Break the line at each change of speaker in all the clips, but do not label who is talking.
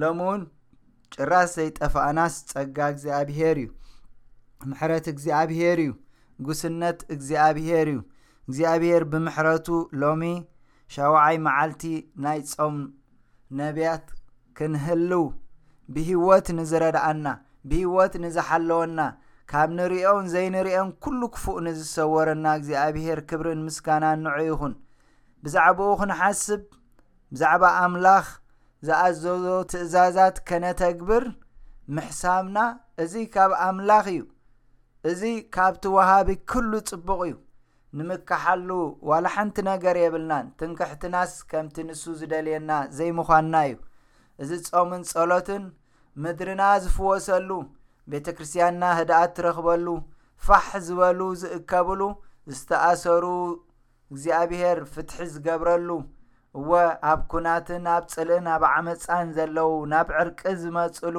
ሎምውን ጭራስ ዘይጠፋእናስ ጸጋ እግዚኣብሔር እዩ ምሕረት እግዚኣብሔር እዩ ጉስነት እግዚኣብሔር እዩ እግዚኣብሔር ብምሕረቱ ሎሚ ሻውዓይ መዓልቲ ናይ ጾም ነቢያት ክንህልው ብህይወት ንዝረድኣና ብህይወት ንዝሓለወና ካብ ንርእዮን ዘይንርእዮን ኩሉ ክፉእ ንዝሰወረና እግዚኣብሔር ክብርን ምስጋናን ንዑ ይኹን ብዛዕባኡ ክንሓስብ ብዛዕባ ኣምላኽ ዝኣዘዞ ትእዛዛት ከነተግብር ምሕሳብና እዚ ካብ ኣምላኽ እዩ እዚ ካብቲ ወሃቢ ክሉ ጽቡቕ እዩ ንምካሓሉ ዋላ ሓንቲ ነገር የብልናን ትንክሕትናስ ከምቲ ንሱ ዝደልየና ዘይምዃንና እዩ እዚ ጾምን ጸሎትን ምድርና ዝፍወሰሉ ቤተ ክርስትያንና ህድኣት ትረኽበሉ ፋሕ ዝበሉ ዝእከብሉ ዝተኣሰሩ እግዚኣብሔር ፍትሒ ዝገብረሉ እወ ኣብ ኩናትን ኣብ ጽልእን ኣብ ዓመፃን ዘለዉ ናብ ዕርቂ ዝመፅሉ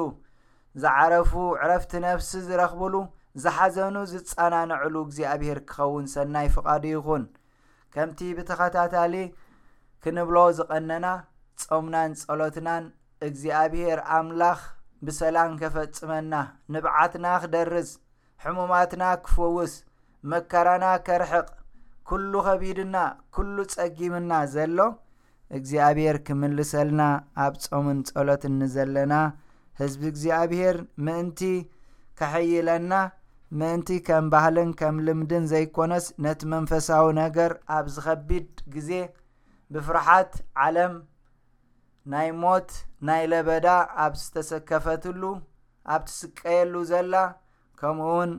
ዝዓረፉ ዕረፍቲ ነፍሲ ዝረኽብሉ ዝሓዘኑ ዝጸናንዕሉ እግዚኣብሔር ክኸውን ሰናይ ፍቓዱ ይኹን ከምቲ ብተኸታታሊ ክንብሎ ዝቐነና ጾምናን ጸሎትናን እግዚኣብሔር ኣምላኽ ብሰላም ከፈጽመና ንብዓትና ክደርዝ ሕሙማትና ክፈውስ፣ መከራና ከርሕቕ፣ ኩሉ ከቢድና ኩሉ ጸጊምና ዘሎ እግዚኣብሔር ክምልሰልና ኣብ ጾምን ጸሎትን ንዘለና ህዝቢ እግዚኣብሔር ምእንቲ ከሕይለና ምእንቲ ከም ባህልን ከም ልምድን ዘይኮነስ ነቲ መንፈሳዊ ነገር ኣብ ዝኸቢድ ግዜ ብፍርሓት ዓለም ናይ ሞት ናይ ለበዳ ኣብ ዝተሰከፈትሉ ኣብ ትስቀየሉ ዘላ ከምኡውን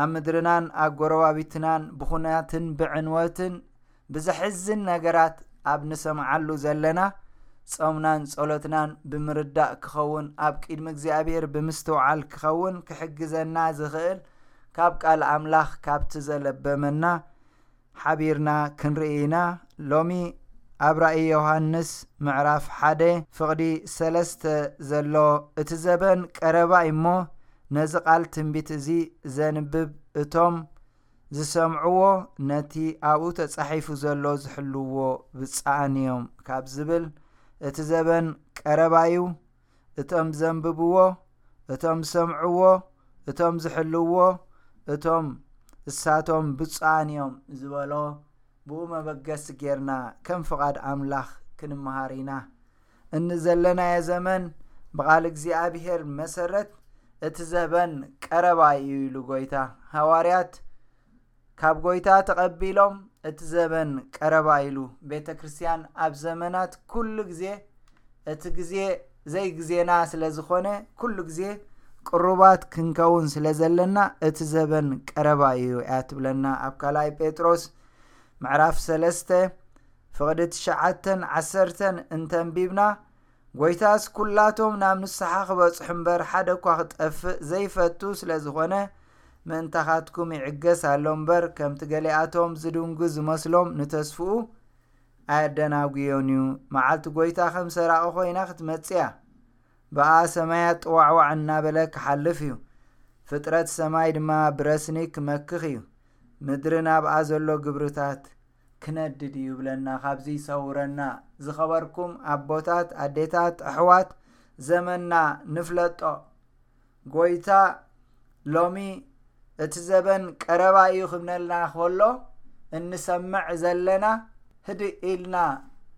ኣብ ምድርናን ኣብ ጎረባቢትናን ብኹናትን ብዕንወትን ብዘሕዝን ነገራት ኣብ ንሰምዓሉ ዘለና ጾምናን ጸሎትናን ብምርዳእ ክኸውን ኣብ ቅድሚ እግዚኣብሔር ብምስትውዓል ክኸውን ክሕግዘና ዝኽእል ካብ ቃል ኣምላኽ ካብቲ ዘለበመና ሓቢርና ክንርኢ ኢና ሎሚ ኣብ ራእይ ዮሃንስ ምዕራፍ ሓደ ፍቕዲ ሰለስተ ዘሎ እቲ ዘበን ቀረባ እዩሞ ነዚ ቃል ትንቢት እዚ ዘንብብ እቶም ዝሰምዕዎ ነቲ ኣብኡ ተጻሒፉ ዘሎ ዝሕልዎ ብጻኣን እዮም ካብ ዝብል እቲ ዘበን ቀረባ እዩ እቶም ዘንብብዎ እቶም ዝሰምዕዎ እቶም ዝሕልውዎ እቶም እሳቶም ብፁዓን እዮም ዝበሎ ብኡ መበገሲ ጌርና ከም ፍቓድ ኣምላኽ ክንመሃር ኢና እንዘለናዮ ዘመን ብቓል እግዚኣብሔር መሰረት እቲ ዘበን ቀረባ እዩ ኢሉ ጐይታ ሃዋርያት ካብ ጐይታ ተቐቢሎም እቲ ዘበን ቀረባ ኢሉ ቤተ ክርስቲያን ኣብ ዘመናት ኩሉ ግዜ እቲ ግዜ ዘይግዜና ስለ ዝኾነ ኩሉ ግዜ ቅሩባት ክንከውን ስለ ዘለና እቲ ዘበን ቀረባ እዩ እያ ትብለና ኣብ ካልኣይ ጴጥሮስ ምዕራፍ ሰለስተ ፍቕዲ ትሽዓተን ዓሰርተን እንተንቢብና ጐይታስ ኵላቶም ናብ ንስሓ ኽበጽሑ እምበር፣ ሓደ እኳ ኽጠፍእ ዘይፈቱ ስለ ዝዀነ፣ ምእንታኻትኩም ይዕገስ ኣሎ እምበር፣ ከምቲ ገሊኣቶም ዚድንጒ ዚመስሎም፣ ንተስፍኡ ኣየደናጕዮን እዩ። መዓልቲ ጐይታ ኸም ሰራቒ ዀይና ኽትመጽእ እያ። ብኣኣ ሰማያት ጥዋዕዋዕ እናበለ ኪሓልፍ እዩ፣ ፍጥረት ሰማይ ድማ ብረስኒ ኪመክኽ እዩ፣ ምድሪ ናብኣ ዘሎ ግብርታት ክነድድ እዩ ይብለና ካብዚ ይሰውረና ዝኸበርኩም ኣቦታት ኣዴታት ኣሕዋት ዘመንና ንፍለጦ ጎይታ ሎሚ እቲ ዘበን ቀረባ እዩ ክብነልና ከሎ እንሰምዕ ዘለና ህድእ ኢልና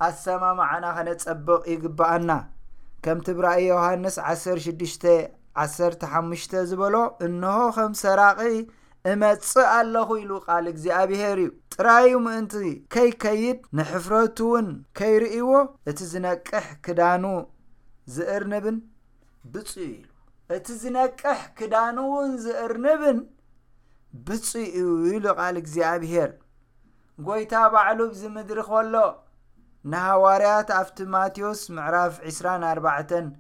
ኣሰማምዓና ከነጸብቕ ይግብኣና ከምቲ ብራእይ ዮሃንስ 16 15 ዝበሎ እንሆ ከም ሰራቒ እመጽእ ኣለኹ ኢሉ ቃል እግዚኣብሄር እዩ ጥራዩ ምእንቲ ከይከይድ ንሕፍረቱ እውን ከይርእይዎ እቲ ዝነቅሕ ክዳኑ ዝእርንብን ብፁ ኢሉ እቲ ዝነቅሕ ክዳኑ እውን ዝእርንብን ብፁ እዩ ኢሉ ቃል እግዚኣብሄር ጎይታ ባዕሉ ብዚ ምድሪ ከሎ ንሃዋርያት ኣብቲ ማቴዎስ ምዕራፍ 24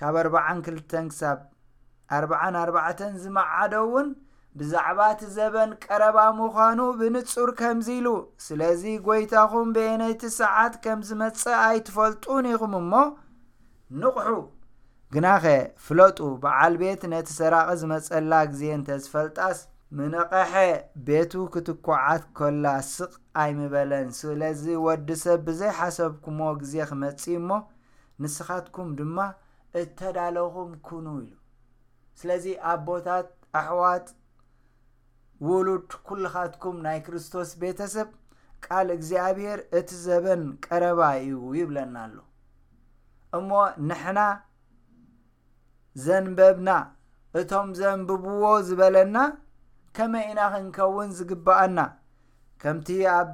ካብ ኣርብዓን ክልተን ክሳብ ኣርብዓን ኣርባዕተን ዝመዓዶ እውን ብዛዕባ እቲ ዘበን ቀረባ ምዃኑ ብንጹር ከምዚ ኢሉ፣ ስለዚ ጐይታኹም በየነይቲ ሰዓት ከም ዝመጽእ ኣይትፈልጡን ኢኹም እሞ፣ ንቕሑ፣ ግናኸ ፍለጡ፣ በዓል ቤት ነቲ ሰራቒ ዝመጸላ ግዜ እንተ ዝፈልጣስ፣ ምነቐሐ፣ ቤቱ ክትኰዓት ከላ ስቕ ኣይምበለን፣ ስለዚ ወዲ ሰብ ብዘይሓሰብኩምዎ ግዜ ክመጽእ እዩ እሞ፣ ንስኻትኩም ድማ እተዳለኹም ኩኑ ኢሉ። ስለዚ ኣቦታት፣ ኣሕዋት፣ ውሉድ ኩልኻትኩም ናይ ክርስቶስ ቤተሰብ ቃል እግዚኣብሔር እቲ ዘበን ቀረባ እዩ ይብለና ኣሎ። እሞ ንሕና ዘንበብና እቶም ዘንብብዎ ዝበለና ከመይ ኢና ክንከውን ዝግባኣና ከምቲ ኣብ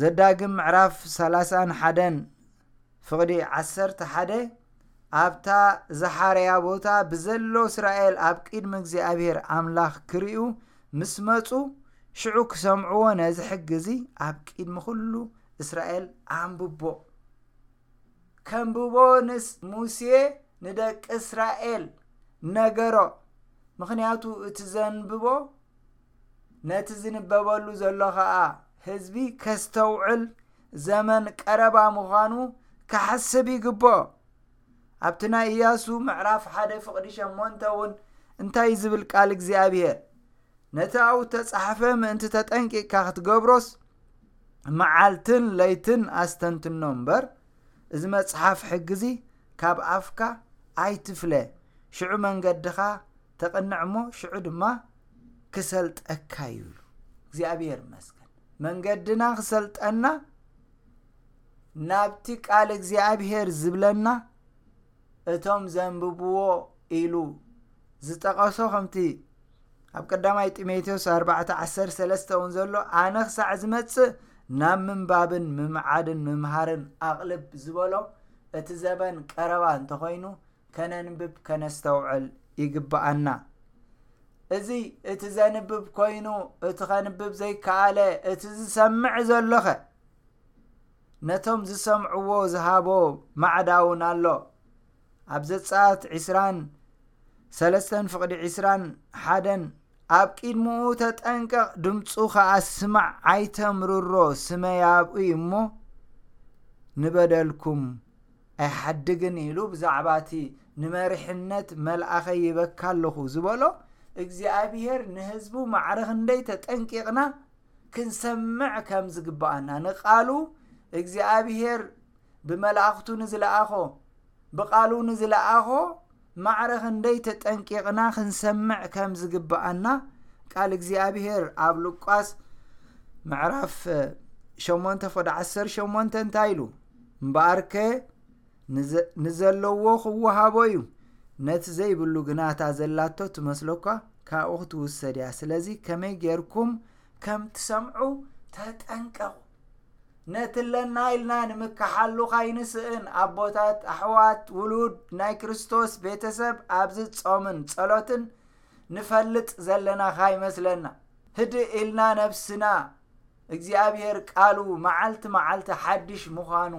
ዘዳግም ምዕራፍ ሰላሳን ሓደን ፍቕዲ ዓሰርተ ሓደ ኣብታ ዝሓረያ ቦታ ብዘሎ እስራኤል ኣብ ቅድሚ እግዚኣብሔር ኣምላኽ ክርእዩ ምስ መጹ ሽዑ ክሰምዕዎ ነዚ ሕጊ እዚ ኣብ ቅድሚ ኩሉ እስራኤል ኣንብቦ ከንብቦ ንሙሴ ንደቂ እስራኤል ነገሮ ምክንያቱ እቲ ዘንብቦ ነቲ ዝንበበሉ ዘሎ ኸኣ ህዝቢ ከስተውዕል ዘመን ቀረባ ምዃኑ ክሓስብ ይግብኦ ኣብቲ ናይ እያሱ ምዕራፍ ሓደ ፍቕዲ ሸሞንተ እውን እንታይ ዝብል ቃል እግዚኣብሄር ነቲ ኣብኡ ተጻሕፈ ምእንቲ ተጠንቂቕካ ክትገብሮስ መዓልትን ለይትን ኣስተንትኖ እምበር እዚ መጽሓፍ ሕጊ እዚ ካብ ኣፍካ ኣይትፍለ ሽዑ መንገድኻ ተቐንዕ እሞ ሽዑ ድማ ክሰልጠካ እዩ ኢሉ እግዚኣብሔር መስገን መንገድና ክሰልጠና ናብቲ ቃል እግዚኣብሔር ዝብለና እቶም ዘንብብዎ ኢሉ ዝጠቐሶ ከምቲ ኣብ ቀዳማይ ጢሞቴዎስ 413 እውን ዘሎ ኣነ ክሳዕ ዝመጽእ ናብ ምንባብን ምምዓድን ምምሃርን ኣቕልብ ዝበሎ እቲ ዘበን ቀረባ እንተኾይኑ ከነንብብ ከነስተውዕል ይግብኣና። እዚ እቲ ዘንብብ ኮይኑ እቲ ከንብብ ዘይከኣለ እቲ ዝሰምዕ ዘሎኸ ነቶም ዝሰምዕዎ ዝሃቦ ማዕዳውን ኣሎ ኣብ ዘጻት ዕስራን ሰለስተን ፍቕዲ ዕስራን ሓደን ኣብ ቂድምኡ ተጠንቀቕ ድምፁ ኸዓ ስማዕ ዓይተምርሮ ስመይ ኣብኡይ እሞ ንበደልኩም ኣይሓድግን ኢሉ ብዛዕባ እቲ ንመሪሕነት መልኣኸይ ይበካ ኣለኹ ዝበሎ እግዚኣብሄር ንህዝቡ ማዕረ ክንደይ ተጠንቂቕና ክንሰምዕ ከም ዝግብኣና ንቃሉ እግዚኣብሄር ብመላእኽቱ ንዝለኣኾ ብቃሉ ንዝለኣኾ ማዕረ ኽንደይ ተጠንቂቕና ኽንሰምዕ ከም ዝግብኣና ቃል እግዚኣብሄር ኣብ ሉቃስ ምዕራፍ 8 ፎድ 18 እንታይ ኢሉ እምበኣርከ ንዘለዎ ክወሃቦ እዩ ነቲ ዘይብሉ ግና እታ ዘላቶ ትመስለኳ ካብኡ ክትውሰድ እያ ስለዚ ከመይ ጌርኩም ከም ትሰምዑ ተጠንቀቑ ነቲ ኣለና ኢልና ንምካሓሉ ካይንስእን ኣቦታት፣ ኣሕዋት፣ ውሉድ ናይ ክርስቶስ ቤተሰብ ኣብዚ ጾምን ጸሎትን ንፈልጥ ዘለና ካይመስለና ህድእ ኢልና ነብስና እግዚኣብሔር ቃሉ መዓልቲ መዓልቲ ሓድሽ ምዃኑ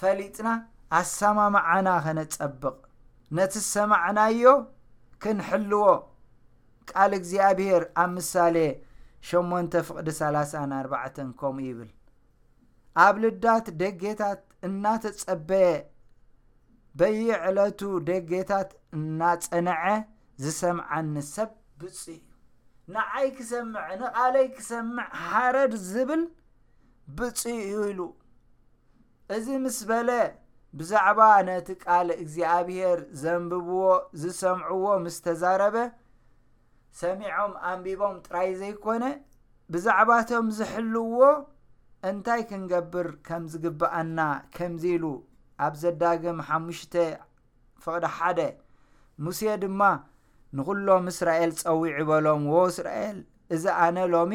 ፈሊጥና ኣሰማምዓና ከነጸብቕ ነቲ ሰማዕናዮ ክንሕልዎ ቃል እግዚኣብሄር ኣብ ምሳሌ ሸሞንተ ፍቕዲ ሰላሳን ኣርባዕተን ከምኡ ይብል ኣብ ልዳት ደጌታት እናተጸበየ በይዕለቱ ደጌታት እናጸንዐ ዝሰምዓኒ ሰብ ብፁ እዩ ንዓይ ክሰምዕ ንቓለይ ክሰምዕ ሓረድ ዝብል ብፁ እዩ ኢሉ እዚ ምስ በለ ብዛዕባ ነቲ ቃል እግዚኣብሔር ዘንብብዎ ዝሰምዕዎ ምስ ተዛረበ ሰሚዖም ኣንቢቦም ጥራይ ዘይኮነ ብዛዕባቶም ዝሕልዎ እንታይ ክንገብር ከም ዝግብኣና ከምዚ ኢሉ ኣብ ዘዳግም ሓሙሽተ ፍቕዲ ሓደ ሙሴ ድማ ንዅሎም እስራኤል ጸዊዑ በሎም ወ እስራኤል እዚ ኣነ ሎሚ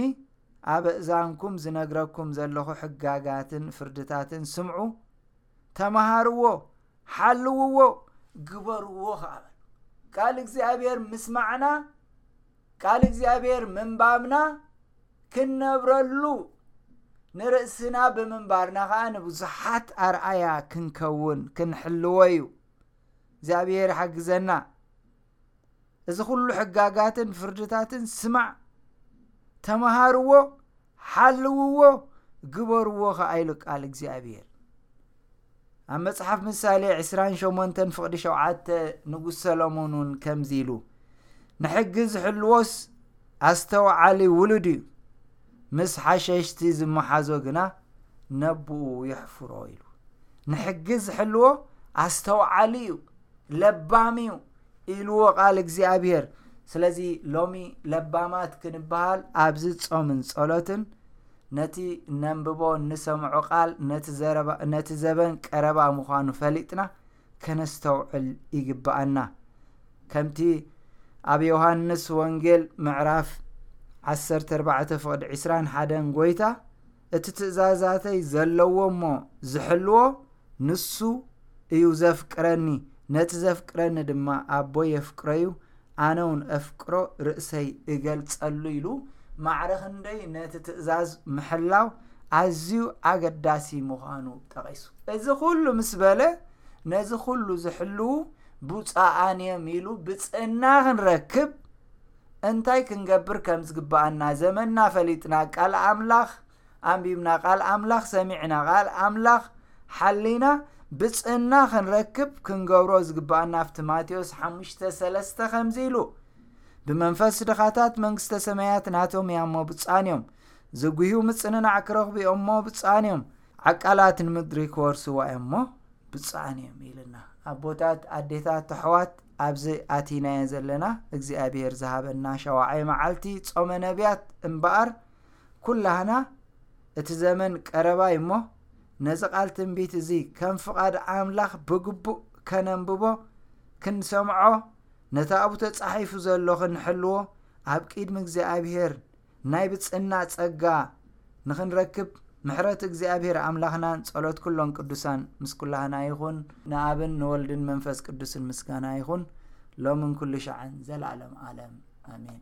ኣብ እዛንኩም ዝነግረኩም ዘለኹ ሕጋጋትን ፍርድታትን ስምዑ ተማሃርዎ ሓልውዎ ግበርዎ ከዓ በሉ ቃል እግዚኣብሔር ምስማዕና ቃል እግዚኣብሔር ምንባብና ክንነብረሉ ንርእስና ብምንባርና ከዓ ንብዙሓት ኣርኣያ ክንከውን ክንሕልዎ እዩ እግዚኣብሔር ሓግዘና እዚ ኩሉ ሕጋጋትን ፍርድታትን ስማዕ ተምሃርዎ ሓልውዎ ግበርዎ ከኣ ኢሉ ቃል እግዚኣብሔር ኣብ መጽሓፍ ምሳሌ 28 ፍቕዲ 7 ንጉስ ሰሎሞን እውን ከምዚ ኢሉ ንሕጊ ዝሕልዎስ ኣስተውዓሊ ውሉድ እዩ ምስ ሓሸሽቲ ዝመሓዞ ግና ነቡኡ የሕፍሮ ኢሉ ንሕጊ ዝሕልዎ ኣስተውዓሊ እዩ ለባም እዩ ኢልዎ ቃል እግዚኣብሄር ስለዚ ሎሚ ለባማት ክንበሃል ኣብዚ ጾምን ጸሎትን ነቲ ነንብቦ እንሰምዖ ቃል ነቲ ዘበን ቀረባ ምዃኑ ፈሊጥና ከነስተውዕል ይግብኣና። ከምቲ ኣብ ዮሃንስ ወንጌል ምዕራፍ ዓሰርተ ኣርባዕተ ፍቕዲ ዕስራን ሓደን ጐይታ እቲ ትእዛዛተይ ዘለዎ እሞ ዝሕልዎ ንሱ እዩ ዘፍቅረኒ፣ ነቲ ዘፍቅረኒ ድማ ኣቦይ የፍቅሮ እዩ፣ ኣነውን እፍቅሮ ርእሰይ እገልጸሉ ኢሉ ማዕረ ክንደይ ነቲ ትእዛዝ ምሕላው ኣዝዩ ኣገዳሲ ምዃኑ ጠቒሱ እዚ ኩሉ ምስ በለ ነዚ ኩሉ ዝሕልዉ ብፁዓን እዮም ኢሉ ብፅዕና ክንረክብ እንታይ ክንገብር ከም ዝግብኣና ዘመንና ፈሊጥና ቃል ኣምላኽ ኣንቢብና ቃል ኣምላኽ ሰሚዕና ቃል ኣምላኽ ሓሊና ብፅእና ክንረክብ ክንገብሮ ዝግባኣና ኣብቲ ማቴዎስ 5:3 ከምዚ ኢሉ ብመንፈስ ድኻታት መንግስተ ሰማያት ናቶም እያ እሞ ብፃን እዮም ዝጉህዩ ምፅንናዕ ክረኽቡ እዮም እሞ ብፃን እዮም ዓቃላት ንምድሪ ክወርስዋ እዮም እሞ ብፃን እዮም ኢልና ኣቦታት ኣዴታት ኣሕዋት ኣብዚ ኣቲናዮ ዘለና እግዚኣብሄር ዝሃበና ሸዋዓይ መዓልቲ ጾመ ነቢያት እምበኣር ኩላህና እቲ ዘመን ቀረባይ እሞ ነዚ ቃል ትንቢት እዚ ከም ፍቓድ ኣምላኽ ብግቡእ ከነንብቦ ክንሰምዖ ነቲ ኣብኡ ተጻሒፉ ዘሎ ክንሕልዎ ኣብ ቂድሚ እግዚኣብሔር ናይ ብጽና ጸጋ ንኽንረክብ ምሕረት እግዚኣብሔር ኣምላኽናን ጸሎት ኩሎም ቅዱሳን ምስ ኩላህና ይኹን ንኣብን ንወልድን መንፈስ ቅዱስን ምስጋና ይኹን ሎምን ኩሉ ሻዕን ዘላለም ዓለም ኣሜን